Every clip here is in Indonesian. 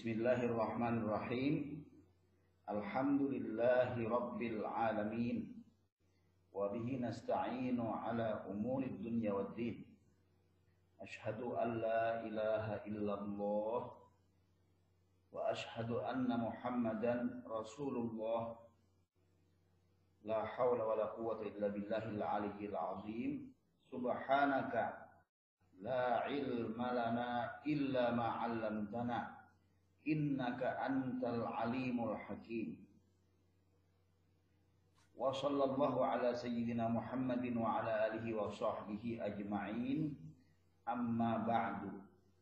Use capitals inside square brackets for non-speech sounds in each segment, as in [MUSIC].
Bismillahirrahmanirrahim. Alhamdulillahi rabbil alamin. Wa bihi nasta'inu ala umuri dunya waddin. Ashhadu an la ilaha illallah wa ashhadu anna Muhammadan Rasulullah. La hawla wa la quwwata illa billahil aliyyil azim. Subhanaka la ilma lana illa ma 'allamtana innaka antal alimul hakim. Wa sallallahu ala sayyidina Muhammadin wa ala alihi wa sahbihi ajma'in. Amma ba'du.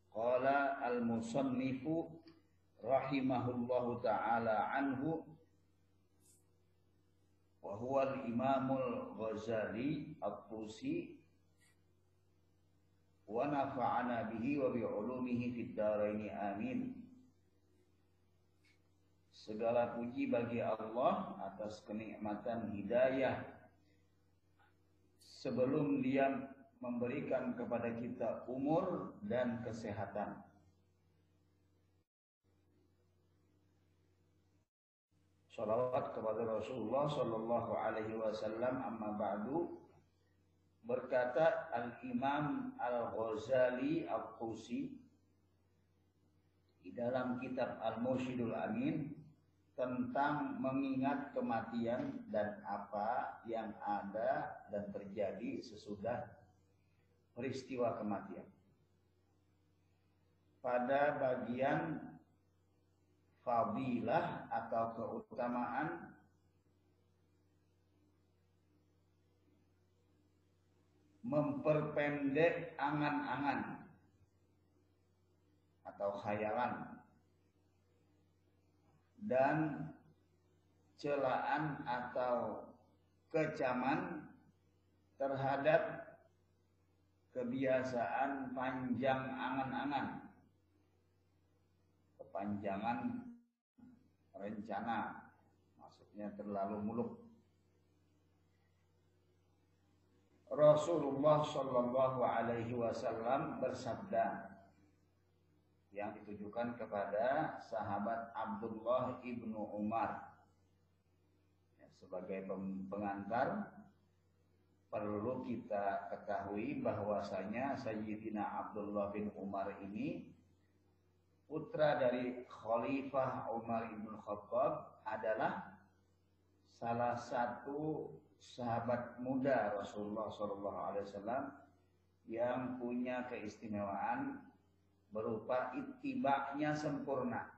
Qala al musannifu rahimahullahu ta'ala anhu wa huwa al imamul ghazali at-tusi wa nafa'ana bihi wa bi ulumihi fid dharain amin Segala puji bagi Allah atas kenikmatan hidayah sebelum dia memberikan kepada kita umur dan kesehatan. Salawat kepada Rasulullah Sallallahu Alaihi Wasallam amma ba'du berkata Al-Imam Al-Ghazali Al-Qusi di dalam kitab Al-Mursyidul Amin tentang mengingat kematian dan apa yang ada dan terjadi sesudah peristiwa kematian. Pada bagian fadilah atau keutamaan memperpendek angan-angan atau khayalan dan celaan atau kecaman terhadap kebiasaan panjang angan-angan. Kepanjangan rencana maksudnya terlalu muluk. Rasulullah Shallallahu Alaihi Wasallam bersabda yang ditujukan kepada sahabat Abdullah ibnu Umar. Ya, sebagai pengantar perlu kita ketahui bahwasanya Sayyidina Abdullah bin Umar ini putra dari Khalifah Umar ibn Khattab adalah salah satu sahabat muda Rasulullah SAW yang punya keistimewaan berupa itibaknya sempurna.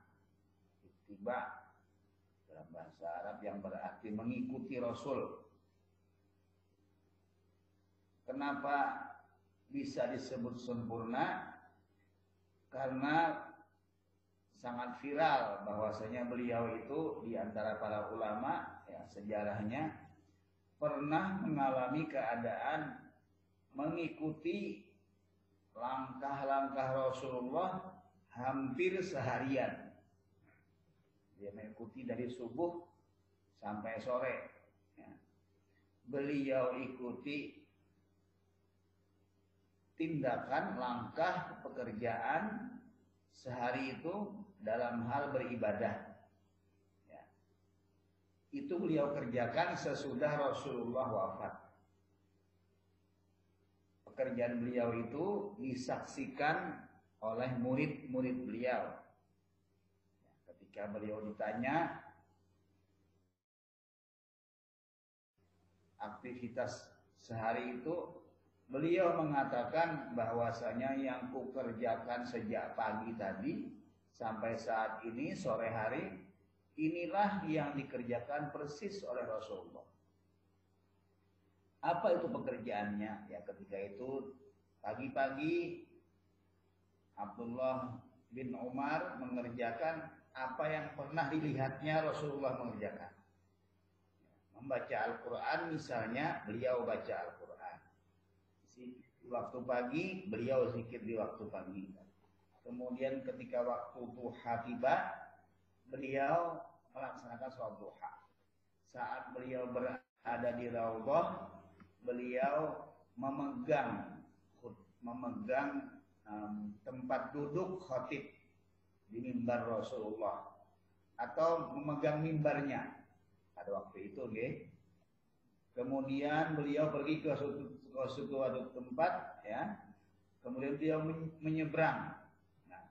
Itibak dalam bahasa Arab yang berarti mengikuti Rasul. Kenapa bisa disebut sempurna? Karena sangat viral bahwasanya beliau itu di antara para ulama ya sejarahnya pernah mengalami keadaan mengikuti langkah-langkah Rasulullah hampir seharian. Dia mengikuti dari subuh sampai sore. Ya. Beliau ikuti tindakan, langkah, pekerjaan sehari itu dalam hal beribadah. Ya. Itu beliau kerjakan sesudah Rasulullah wafat pekerjaan beliau itu disaksikan oleh murid-murid beliau. Ketika beliau ditanya aktivitas sehari itu, beliau mengatakan bahwasanya yang kukerjakan sejak pagi tadi sampai saat ini sore hari inilah yang dikerjakan persis oleh Rasulullah. Apa itu pekerjaannya? Ya ketika itu pagi-pagi Abdullah bin Umar mengerjakan apa yang pernah dilihatnya Rasulullah mengerjakan. Membaca Al-Quran misalnya beliau baca Al-Quran. Di waktu pagi beliau zikir di waktu pagi. Kemudian ketika waktu duha tiba beliau melaksanakan sholat duha. Saat beliau berada di Raudhah beliau memegang memegang um, tempat duduk khotib di mimbar Rasulullah atau memegang mimbarnya pada waktu itu nggih. Kemudian beliau pergi ke suatu, ke suatu tempat ya. Kemudian beliau menyeberang. Nah,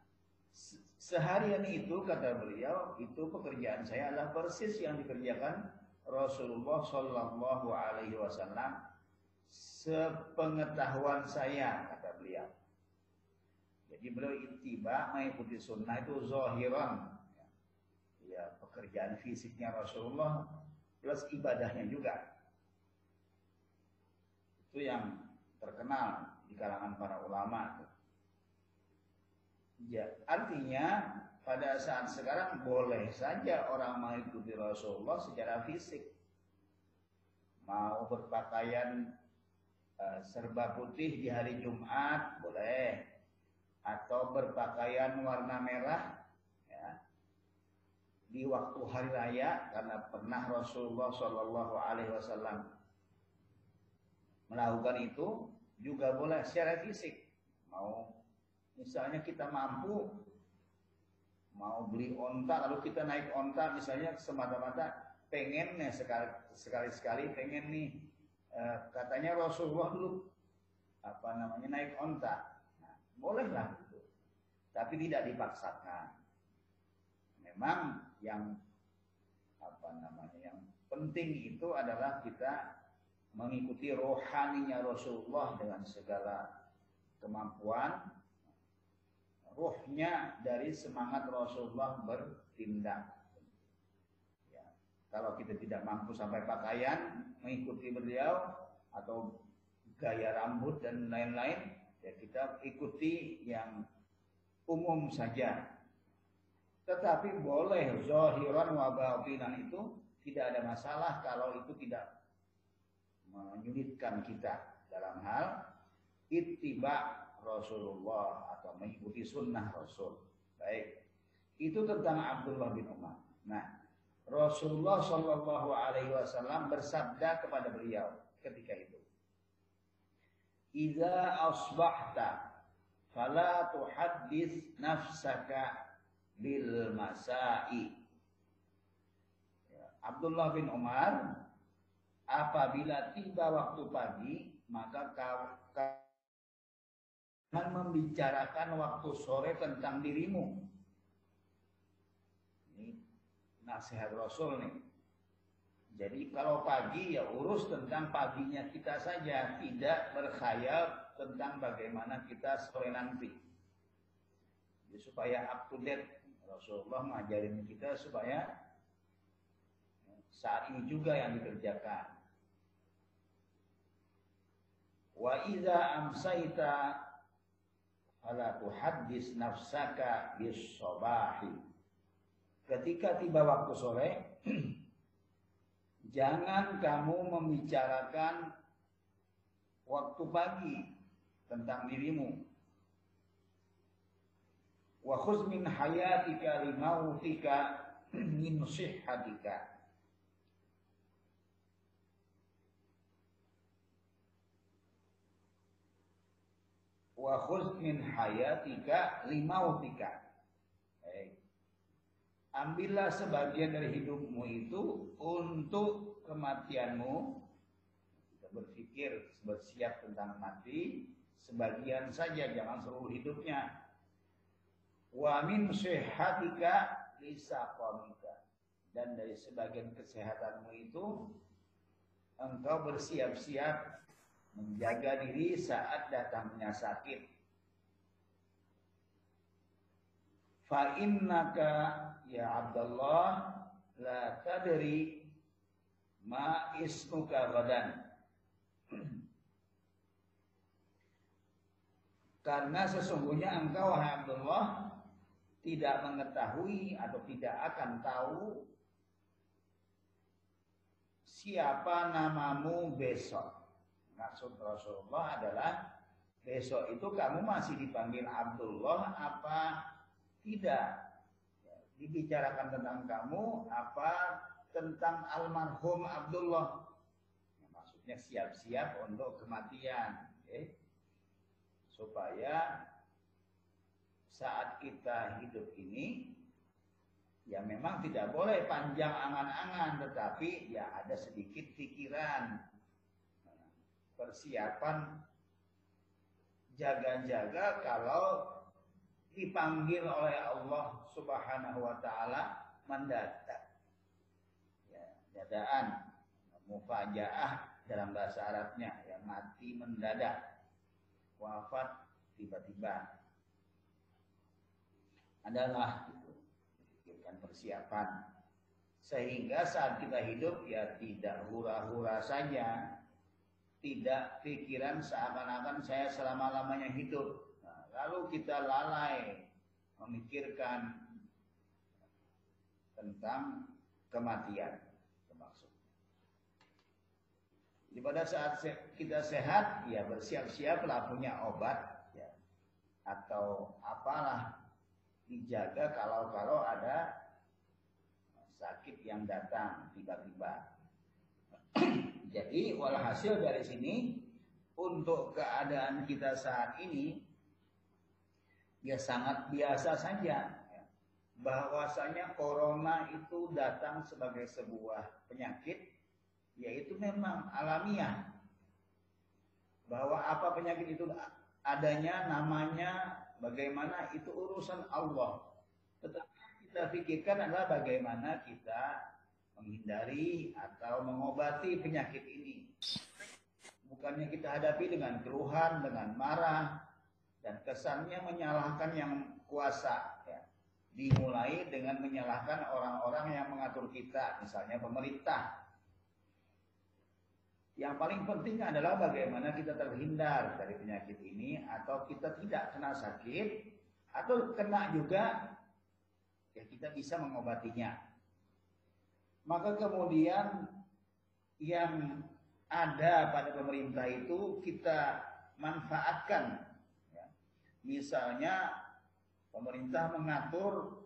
seharian itu kata beliau itu pekerjaan saya adalah persis yang dikerjakan Rasulullah Shallallahu Alaihi Wasallam sepengetahuan saya kata beliau. Jadi beliau ittiba mengikuti sunnah itu zahiran. Ya, pekerjaan fisiknya Rasulullah plus ibadahnya juga. Itu yang terkenal di kalangan para ulama. Ya, artinya pada saat sekarang boleh saja orang mengikuti Rasulullah secara fisik. Mau berpakaian serba putih di hari Jumat boleh. Atau berpakaian warna merah ya, di waktu hari raya karena pernah Rasulullah Shallallahu Alaihi Wasallam melakukan itu juga boleh secara fisik. Mau misalnya kita mampu mau beli onta lalu kita naik onta misalnya semata-mata pengen ya sekali sekali sekali pengen nih eh, katanya Rasulullah dulu apa namanya naik onta Bolehlah itu. Tapi tidak dipaksakan. Memang yang apa namanya yang penting itu adalah kita mengikuti rohaninya Rasulullah dengan segala kemampuan rohnya dari semangat Rasulullah bertindak. Kalau kita tidak mampu sampai pakaian mengikuti beliau atau gaya rambut dan lain-lain, Ya, kita ikuti yang umum saja. Tetapi boleh zahiran wa batinan itu tidak ada masalah kalau itu tidak menyulitkan kita dalam hal ittiba Rasulullah atau mengikuti sunnah Rasul. Baik. Itu tentang Abdullah bin Umar. Nah, Rasulullah Shallallahu Alaihi Wasallam bersabda kepada beliau ketika itu. Iza asbahta fala tuhaddis nafsaka bil masai. Ya, Abdullah bin Umar apabila tiba waktu pagi maka kau akan membicarakan waktu sore tentang dirimu. Nasihat Rasul nih. Jadi kalau pagi ya urus tentang paginya kita saja, tidak berkhayal tentang bagaimana kita sore nanti. Jadi supaya up to date Rasulullah mengajarin kita supaya saat ini juga yang dikerjakan. Wa iza amsaita fala tuhaddis nafsaka bis Ketika tiba waktu sore, [CLEARS THROAT] Jangan kamu membicarakan waktu pagi tentang dirimu. Wa khuz min hayatika limautika [CLEARS THROAT] min sihhatika. Wa khuz min hayatika limautika. Baik ambillah sebagian dari hidupmu itu untuk kematianmu. Kita berpikir bersiap tentang mati, sebagian saja, jangan seluruh hidupnya. Wa min sehatika lisaqamika. Dan dari sebagian kesehatanmu itu, engkau bersiap-siap menjaga diri saat datangnya sakit. Fa innaka ya Abdullah la tadri ma ismuka gadan. Karena sesungguhnya engkau wahai Abdullah tidak mengetahui atau tidak akan tahu siapa namamu besok. Maksud Rasulullah adalah besok itu kamu masih dipanggil Abdullah apa tidak. Ya, dibicarakan tentang kamu apa tentang almarhum Abdullah. Ya, maksudnya siap-siap untuk kematian. Okay? Supaya saat kita hidup ini ya memang tidak boleh panjang angan-angan tetapi ya ada sedikit pikiran persiapan jaga-jaga kalau dipanggil oleh Allah Subhanahu wa taala mendadak. Ya, dadaan mufajaah dalam bahasa Arabnya yang mati mendadak. Wafat tiba-tiba. Adalah itu pikirkan persiapan sehingga saat kita hidup ya tidak hura-hura saja tidak pikiran seakan-akan saya selama-lamanya hidup. Lalu kita lalai memikirkan tentang kematian termasuk. Di pada saat kita sehat, ya bersiap-siaplah punya obat ya, atau apalah dijaga kalau-kalau ada sakit yang datang tiba-tiba. [CLEARS THROAT] Jadi walhasil dari sini untuk keadaan kita saat ini ya sangat biasa saja. Bahwasanya corona itu datang sebagai sebuah penyakit yaitu memang alamiah. Bahwa apa penyakit itu adanya namanya bagaimana itu urusan Allah. Tetapi kita pikirkan adalah bagaimana kita menghindari atau mengobati penyakit ini. Bukannya kita hadapi dengan keluhan, dengan marah, dan kesannya menyalahkan yang kuasa. Ya. Dimulai dengan menyalahkan orang-orang yang mengatur kita, misalnya pemerintah. Yang paling penting adalah bagaimana kita terhindar dari penyakit ini atau kita tidak kena sakit atau kena juga ya kita bisa mengobatinya. Maka kemudian yang ada pada pemerintah itu kita manfaatkan. Ya. Misalnya pemerintah mengatur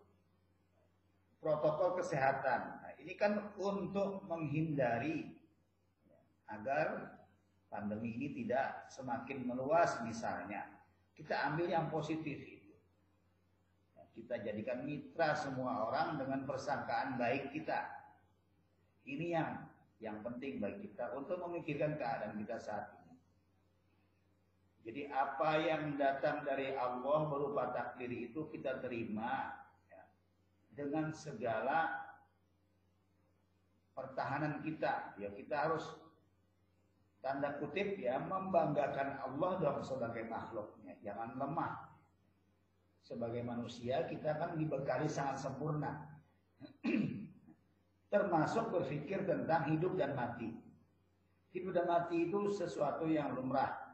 protokol kesehatan. Nah, ini kan untuk menghindari agar pandemi ini tidak semakin meluas misalnya. Kita ambil yang positif itu. Ya, kita jadikan mitra semua orang dengan persangkaan baik kita. Ini yang yang penting bagi kita untuk memikirkan keadaan kita saat ini. Jadi apa yang datang dari Allah berupa takdir itu kita terima ya, dengan segala pertahanan kita. Ya kita harus tanda kutip ya membanggakan Allah dong sebagai makhluknya. Jangan lemah. Sebagai manusia kita kan dibekali sangat sempurna. [CLEARS THROAT] termasuk berpikir tentang hidup dan mati. Hidup dan mati itu sesuatu yang lumrah.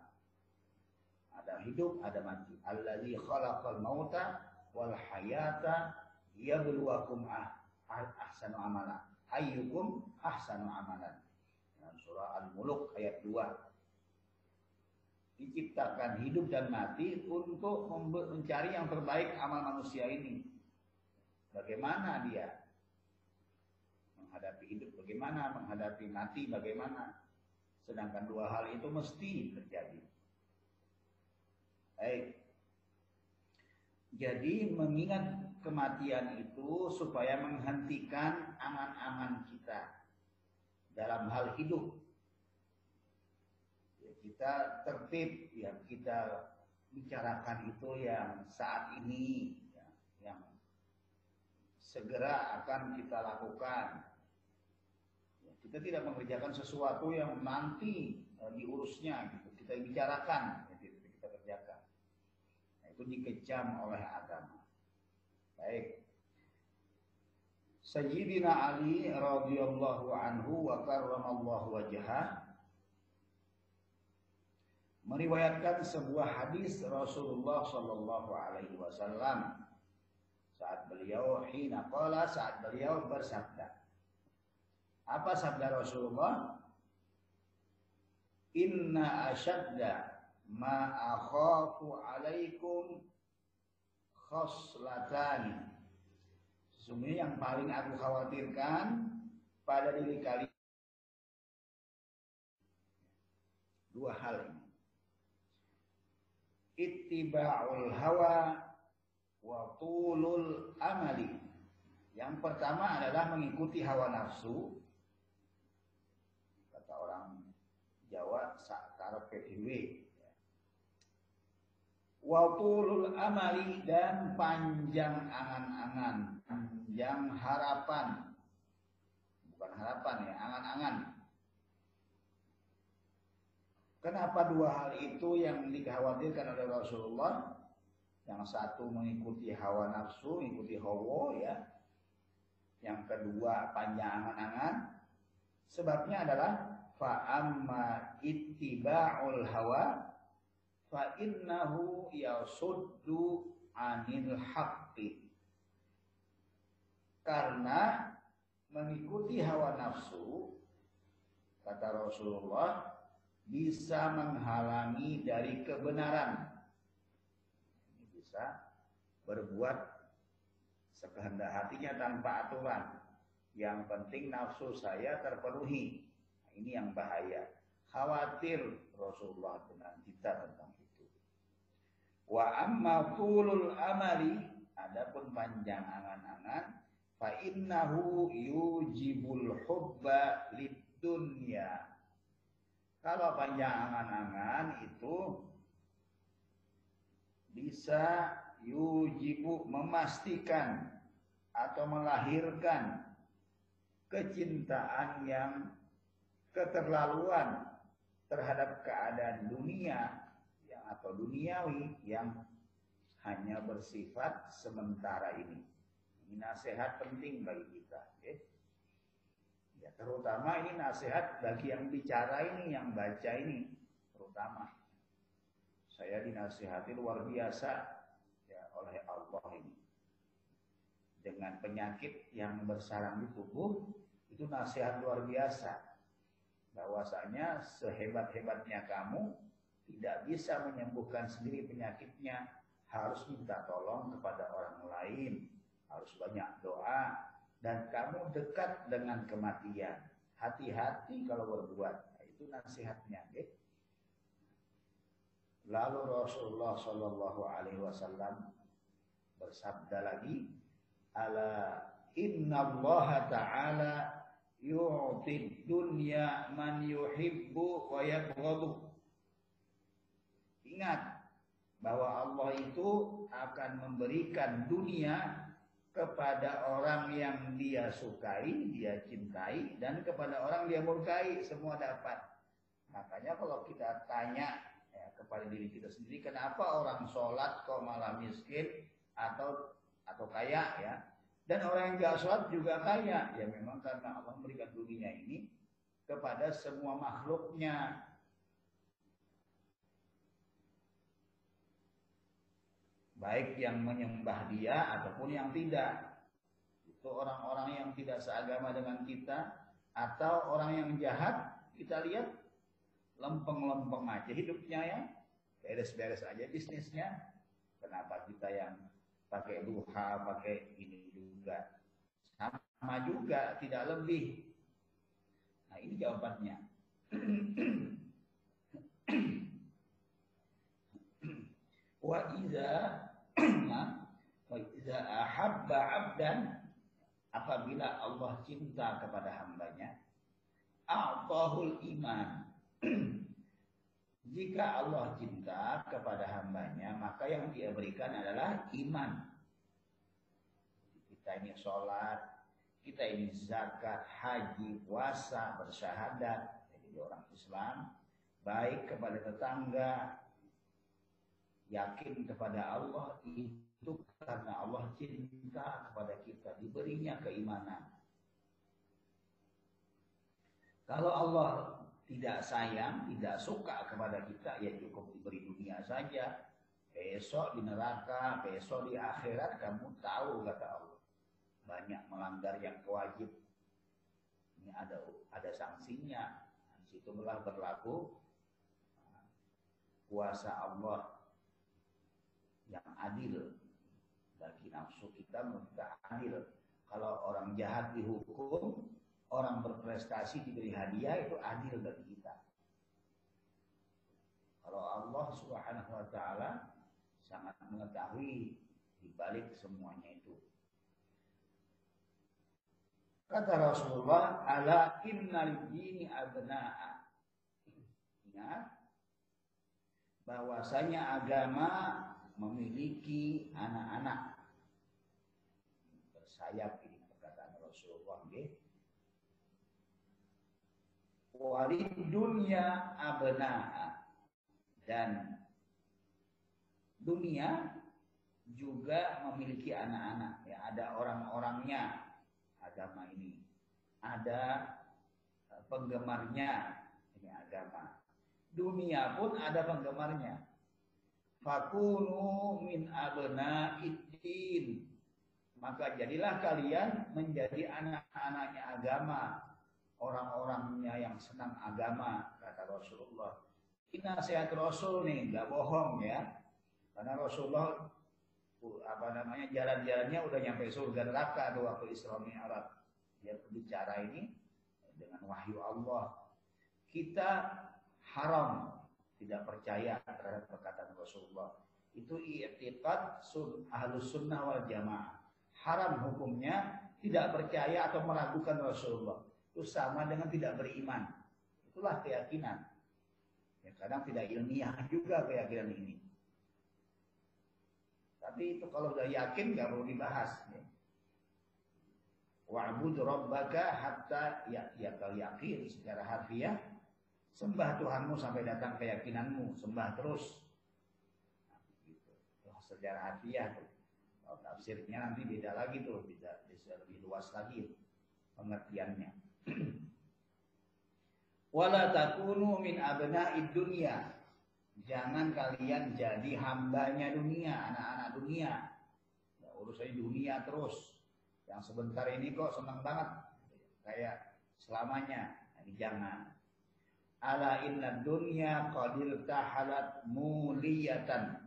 Ada hidup, ada mati. Alladzi khalaqal mauta wal hayata yabluwakum ah, ahsanu amala. Ayyukum ahsanu amalan. Dalam surah Al-Muluk ayat 2. Diciptakan hidup dan mati untuk mencari yang terbaik amal manusia ini. Bagaimana dia menghadapi hidup bagaimana, menghadapi mati bagaimana. Sedangkan dua hal itu mesti terjadi. Baik. Jadi mengingat kematian itu supaya menghentikan angan-angan kita dalam hal hidup. Ya, kita tertib, ya kita bicarakan itu yang saat ini, ya, yang segera akan kita lakukan kita tidak mengerjakan sesuatu yang nanti uh, diurusnya gitu. Kita bicarakan gitu, kita kerjakan. Nah, itu dikecam oleh agama. Baik. Sayyidina Ali radhiyallahu anhu wa karramallahu wajhah meriwayatkan sebuah hadis Rasulullah sallallahu alaihi wasallam saat beliau hina qala saat beliau bersabda apa sabda Rasulullah? Inna asyadda ma akhafu alaikum khoslatani. Sesungguhnya yang paling aku khawatirkan pada diri kalian dua hal ini. Ittiba'ul hawa wa tulul amali. Yang pertama adalah mengikuti hawa nafsu. Kata orang Jawa sakar PDW. Wa tulul amali dan panjang angan-angan, panjang harapan. Bukan harapan ya, angan-angan. Kenapa dua hal itu yang dikhawatirkan oleh Rasulullah? Yang satu mengikuti hawa nafsu, mengikuti hawa ya. Yang kedua panjang angan-angan. Sebabnya adalah fa'amma ittiba'ul hawa fa innahu yasuddu anil haqqi. Karena mengikuti hawa nafsu kata Rasulullah bisa menghalangi dari kebenaran bisa berbuat sekehendak hatinya tanpa aturan. Yang penting nafsu saya terpenuhi. Nah, ini yang bahaya. Khawatir Rasulullah dengan kita tentang. Wa amma tulul amali, adapun panjang angan-angan, fa innahu yujibul hubba lid dunya. Kalau panjang angan-angan itu bisa yujibu memastikan atau melahirkan kecintaan yang keterlaluan terhadap keadaan dunia atau duniawi yang hanya bersifat sementara ini. Ini nasihat penting bagi kita. Ya. ya terutama ini nasihat bagi yang bicara ini, yang baca ini, terutama saya dinasihati luar biasa ya oleh Allah ini. Dengan penyakit yang bersarang di tubuh itu nasihat luar biasa. Bahwasanya sehebat-hebatnya kamu tidak bisa menyembuhkan sendiri penyakitnya, harus minta tolong kepada orang lain, harus banyak doa dan kamu dekat dengan kematian. Hati-hati kalau berbuat. Nah, itu nasihatnya, gitu. Lalu Rasulullah Shallallahu Alaihi Wasallam bersabda lagi, "Ala Inna Allah Taala yu'ti dunya man yuhibbu wa yabghadu." Ingat bahwa Allah itu akan memberikan dunia kepada orang yang dia sukai, dia cintai, dan kepada orang dia murkai, semua dapat. Makanya kalau kita tanya kepada diri kita sendiri kenapa orang sholat kok malah miskin atau atau kaya ya? Dan orang yang gak sholat juga kaya. Ya memang karena Allah memberikan dunia ini kepada semua makhluknya baik yang menyembah dia ataupun yang tidak. Itu orang-orang yang tidak seagama dengan kita atau orang yang jahat kita lihat lempeng-lempeng aja hidupnya ya. Beres-beres aja bisnisnya. Kenapa kita yang pakai duha pakai ini juga? Sama juga tidak lebih. Nah ini jawabannya. [CLEARS THROAT] Wa iza ahabba abdan apabila Allah cinta kepada hambanya a'tahul iman. [CLEARS THROAT] Jika Allah cinta kepada hambanya, maka yang dia berikan adalah iman. Kita ini sholat, kita ini zakat, haji, puasa, bersyahadat, jadi orang Islam, baik kepada tetangga, yakin kepada Allah itu karena Allah cinta kepada kita, diberinya keimanan. Kalau Allah tidak sayang, tidak suka kepada kita, ya cukup diberi dunia saja. Besok di neraka, besok di akhirat kamu tahu kata Allah. Banyak melanggar yang kewajib. Ini ada ada sanksinya. Di situ berlaku kuasa Allah yang adil bagi nafsu kita kita adil. Kalau orang jahat dihukum, orang berprestasi diberi hadiah itu adil bagi kita. Kalau Allah Subhanahu wa taala sangat mengetahui di balik semuanya itu. Kata Rasulullah, ala innal dini abna'a. Ingat, bahwasanya agama memiliki anak-anak. Bersayap ini perkataan Rasulullah. Okay? Walid dunia. Dan dunia juga memiliki anak-anak. Ya, ada orang-orangnya agama ini. Ada penggemarnya ini agama dunia pun ada penggemarnya. Fakunu min abna iddin. Maka jadilah kalian menjadi anak-anaknya agama. Orang-orangnya yang senang agama, kata Rasulullah. Ini nasihat Rasul nih, nggak bohong ya. Karena Rasulullah apa namanya jalan-jalannya udah nyampe surga neraka tuh waktu Isra Mi'raj. Dia bicara ini dengan wahyu Allah. Kita haram tidak percaya terhadap perkataan Rasulullah. Itu i'tiqad sun ahlus sunnah wal jamaah. Haram hukumnya tidak percaya atau meragukan Rasulullah. Itu sama dengan tidak beriman. Itulah keyakinan. Ya kadang tidak ilmiah juga keyakinan ini. Tapi itu kalau sudah yakin nggak perlu dibahas ya. wa'bud rabbaka hatta ya, ya yakin secara harfiah Sembah Tuhanmu sampai datang keyakinanmu, sembah terus. Nah, gitu. sejarah hadiah tuh. Tafsirnya nanti beda lagi tuh, bisa, bisa lebih luas lagi pengertiannya. [CLEARS THROAT] Wala takunu min abna'id dunya. Jangan kalian jadi hambanya dunia, anak-anak dunia. Ya, urusannya dunia terus. Yang sebentar ini kok senang banget. Kayak selamanya. Nah, jangan. Ala inna dunya qadir tahalat muliyatan.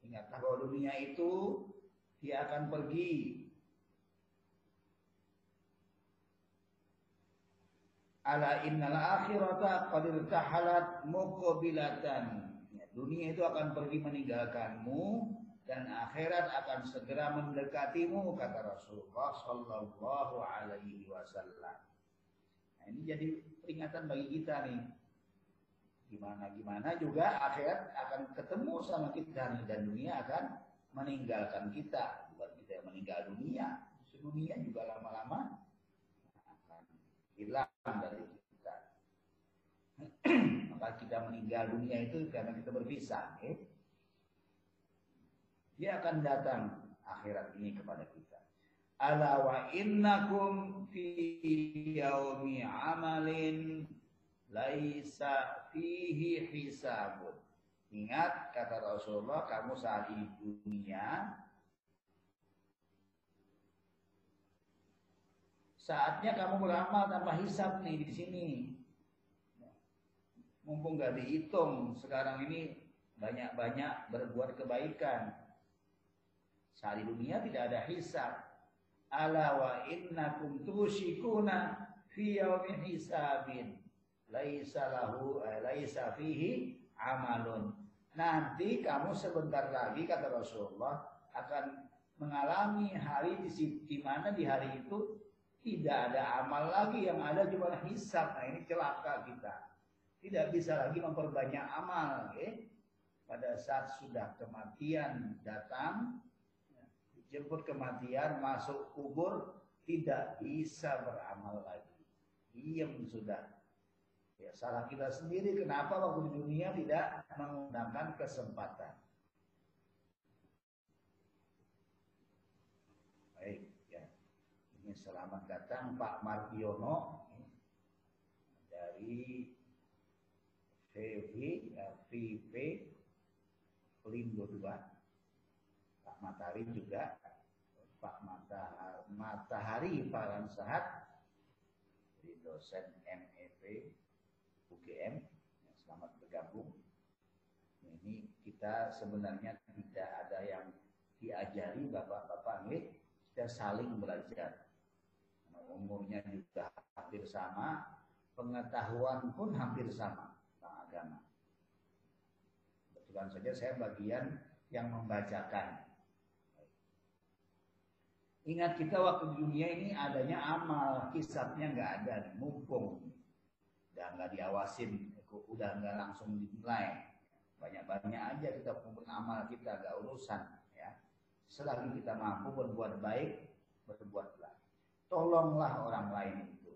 Ingatlah bahwa dunia itu dia akan pergi. Ala innal akhirata qadir tahalat muqabilatan. Ya, dunia itu akan pergi meninggalkanmu dan akhirat akan segera mendekatimu kata Rasulullah sallallahu alaihi wasallam. Ini jadi peringatan bagi kita nih. Gimana gimana juga akhirat akan ketemu sama kita nih dan dunia akan meninggalkan kita. Bukan kita yang meninggal dunia, dunia juga lama-lama akan hilang dari kita. Maka kita meninggal dunia itu karena kita berpisah. Eh? Dia akan datang akhirat ini kepada kita ala wa innakum fi yaumi amalin laisa fihi hisabun. Ingat kata Rasulullah kamu saat di dunia saatnya kamu beramal tanpa hisab nih di sini. Mumpung gak dihitung sekarang ini banyak-banyak berbuat kebaikan. Saat di dunia tidak ada hisab ala wa innakum tushikuna fi yaumin hisabin. Laisa lahu eh, laisa fihi amalun. Nanti kamu sebentar lagi kata Rasulullah akan mengalami hari di, di mana di hari itu tidak ada amal lagi yang ada cuma hisab. Nah ini celaka kita. Tidak bisa lagi memperbanyak amal eh? pada saat sudah kematian datang jemput kematian, masuk kubur, tidak bisa beramal lagi. Diam sudah. Ya, salah kita sendiri kenapa waktu di dunia tidak menggunakan kesempatan. Baik, ya. Ini selamat datang Pak Margiono dari VV, ya, VP Pelindo 2 matahari juga Pak Matahari, matahari Pak Sahat di dosen MEP UGM selamat bergabung. Ini kita sebenarnya tidak ada yang diajari bapak-bapak nih, kita saling belajar. Umurnya juga hampir sama, pengetahuan pun hampir sama tentang agama. Kebetulan saja saya bagian yang membacakan Ingat kita waktu di dunia ini adanya amal, kisahnya nggak ada, mumpung. Dan nggak diawasin, udah nggak langsung dinilai. Banyak-banyak aja kita kumpul amal kita, gak urusan. ya. Selagi kita mampu berbuat baik, berbuatlah. Tolonglah orang lain itu.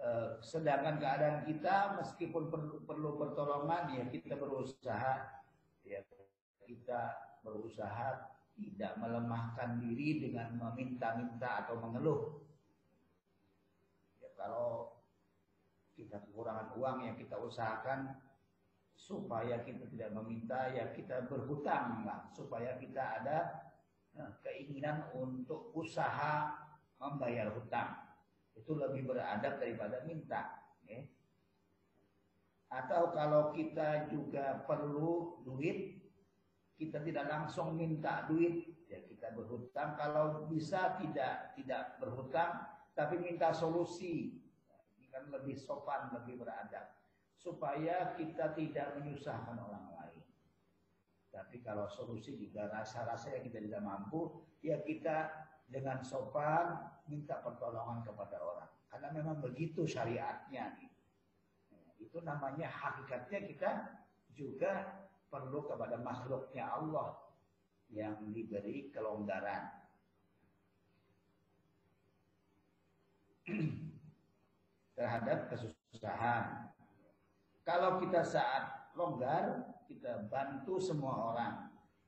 Eh, sedangkan keadaan kita meskipun perlu, perlu pertolongan ya kita berusaha ya kita berusaha tidak melemahkan diri dengan meminta-minta atau mengeluh. Ya, kalau kita kekurangan uang yang kita usahakan supaya kita tidak meminta ya kita berhutang lah supaya kita ada nah, keinginan untuk usaha membayar hutang itu lebih beradab daripada minta ya. atau kalau kita juga perlu duit kita tidak langsung minta duit ya kita berhutang. Kalau bisa tidak tidak berhutang tapi minta solusi. Ini kan lebih sopan lebih beradab. Supaya kita tidak menyusahkan orang lain. Tapi kalau solusi juga rasa-rasa yang kita tidak mampu ya kita dengan sopan minta pertolongan kepada orang. Karena memang begitu syariatnya itu namanya hakikatnya kita juga perlu kepada makhluknya Allah yang diberi kelonggaran. [CLEARS THROAT] terhadap kesusahan. Kalau kita saat longgar, kita bantu semua orang.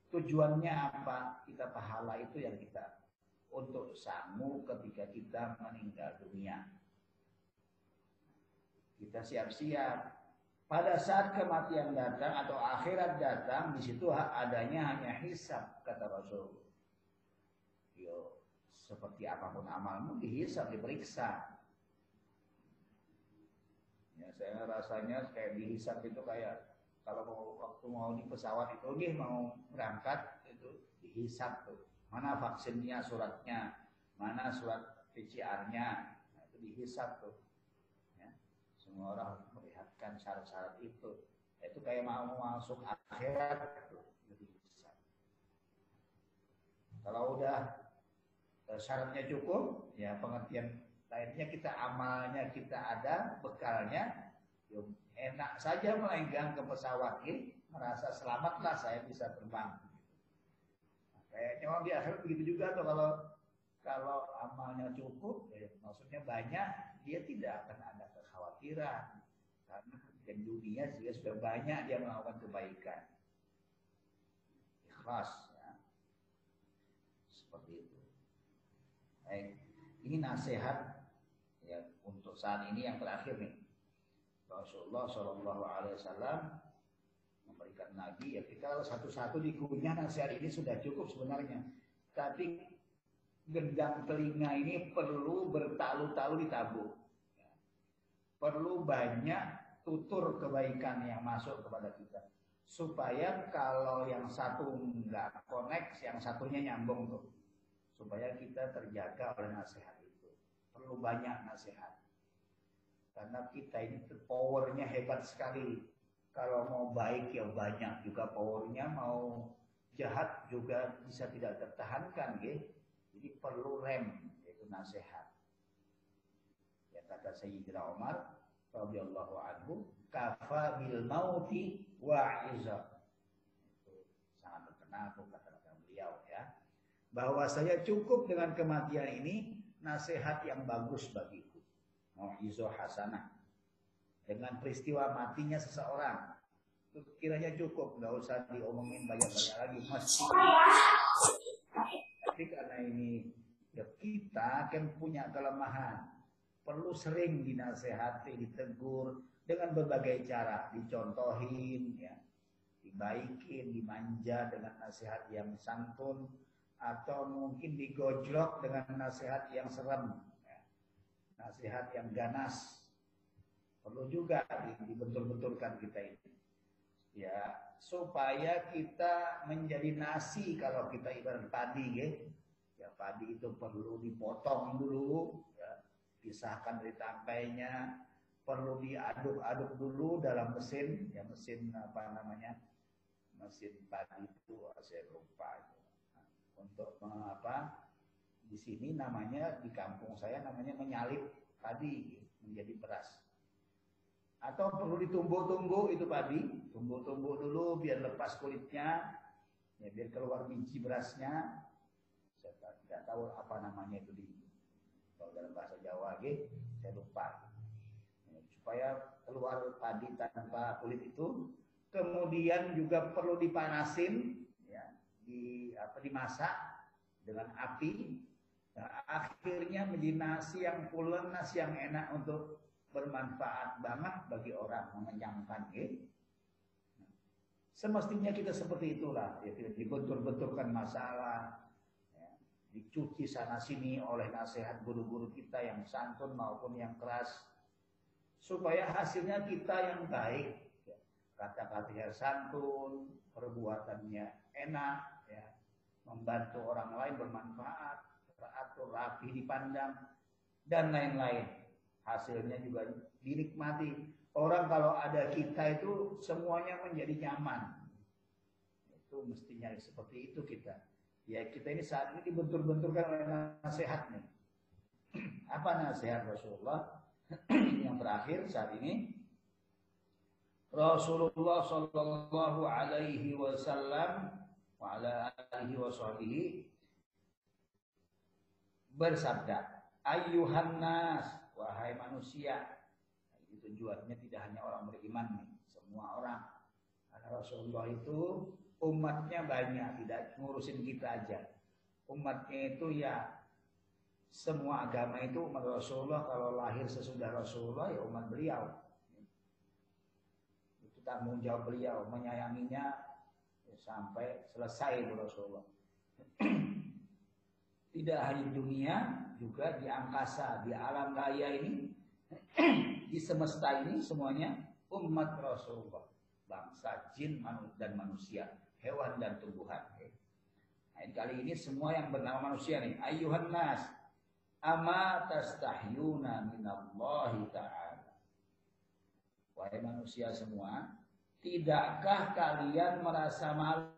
Tujuannya apa? Kita pahala itu yang kita untuk sangu ketika kita meninggal dunia. Kita siap-siap pada saat kematian datang atau akhirat datang, di situ adanya hanya hisab kata Rasul. Yo, seperti apa pun amalmu dihisab, diperiksa. Ya, saya rasanya kayak dihisab itu kayak kalau mau, waktu mau di pesawat itu, nih mau berangkat itu dihisab tuh. Mana vaksinnya, suratnya, mana surat PCR-nya, itu dihisab tuh. Ya, semua orang melihatkan syarat-syarat itu. Itu kayak mau masuk akhirat lebih besar. Kalau udah e, syaratnya cukup, ya pengertian lainnya kita amalnya kita ada, bekalnya, yuk, enak saja melenggang ke pesawat ini, merasa selamatlah saya bisa terbang. Kayaknya orang di akhirat begitu juga tuh kalau kalau amalnya cukup, ya, maksudnya banyak, dia tidak akan ada kekhawatiran karena dan dunia juga sudah banyak dia melakukan kebaikan. Ikhlas ya. Seperti itu. Baik. Ini nasihat ya untuk saat ini yang terakhir nih. Rasulullah Shallallahu Alaihi Wasallam memberikan Nabi ya kita satu-satu dikunyah nasihat ini sudah cukup sebenarnya. Tapi gendang telinga ini perlu bertalu-talu ditabung perlu banyak tutur kebaikan yang masuk kepada kita. Supaya kalau yang satu nggak connect yang satunya nyambung tuh. Supaya kita terjaga oleh nasihat itu. Perlu banyak nasihat. Karena kita ini powernya hebat sekali. Kalau mau baik ya banyak juga powernya. Mau jahat juga bisa tidak tertahankan gitu jadi perlu rem yaitu nasihat kata Sayyidina Umar radhiyallahu anhu kafa bil mauti wa iza. Itu sangat terkenal tuh kata-kata beliau ya. Bahwa saya cukup dengan kematian ini nasihat yang bagus bagiku. Mau'izo hasanah. Dengan peristiwa matinya seseorang. Itu kiranya cukup nggak usah diomongin banyak-banyak lagi. Mesti tapi karena ini ya kita kan punya kelemahan perlu sering dinasehati, ditegur dengan berbagai cara, dicontohin, ya, dibaikin, dimanja dengan nasihat yang santun, atau mungkin digojlok dengan nasihat yang serem, ya. nasihat yang ganas. Perlu juga dibentur-benturkan kita ini. Ya, supaya kita menjadi nasi kalau kita ibarat padi, ya. Ya, padi itu perlu dipotong dulu, dipisahkan dari tangkainya, perlu diaduk-aduk dulu dalam mesin, ya mesin apa namanya, mesin padi itu saya lupa. Nah, untuk apa di sini namanya di kampung saya namanya menyalip padi menjadi beras. Atau perlu ditumbuk-tumbuk itu padi, tumbuk-tumbuk dulu biar lepas kulitnya, ya biar keluar biji berasnya. Saya tidak tahu apa namanya itu di dalam bahasa Jawa, gitu, saya lupa. Ya, supaya keluar padi tanpa kulit itu, kemudian juga perlu dipanasin, ya, di apa dimasak dengan api Nah, akhirnya menjadi nasi yang pulen, nasi yang enak untuk bermanfaat banget bagi orang mengenyangkan. Ya. Semestinya kita seperti itulah, ya, tidak dibentur-benturkan masalah, dicuci sana sini oleh nasihat guru-guru kita yang santun maupun yang keras, supaya hasilnya kita yang baik, ya. kata-katanya santun, perbuatannya enak, ya, membantu orang lain bermanfaat, teratur, rapi dipandang, dan lain-lain. Hasilnya juga dinikmati. Orang kalau ada kita itu semuanya menjadi nyaman. Itu mestinya seperti itu kita. Ya kita ini saat ini dibentur-benturkan oleh nasihat nih. [CLEARS THROAT] Apa nasihat Rasulullah? [CLEARS THROAT] yang terakhir saat ini Rasulullah Shallallahu Alaihi Wasallam wa washabihi bersabda, "Ayyuhan nas, wahai manusia." Itu tujuannya tidak hanya orang beriman nih, semua orang. Karena Rasulullah itu umatnya banyak, tidak ngurusin kita aja. Umatnya itu ya semua agama itu umat Rasulullah kalau lahir sesudah Rasulullah ya umat beliau. Itu tanggung jawab beliau menyayanginya ya, sampai selesai Rasulullah. [CLEARS THROAT] tidak hanya di dunia, juga di angkasa, di alam raya ini, [CLEARS THROAT] di semesta ini semuanya umat Rasulullah, bangsa jin dan manusia, hewan dan tumbuhan. Nah, kali ini semua yang bernama manusia nih, ayuhan nas, ama tastahyuna minallahi ta'ala. Wahai manusia semua, tidakkah kalian merasa malu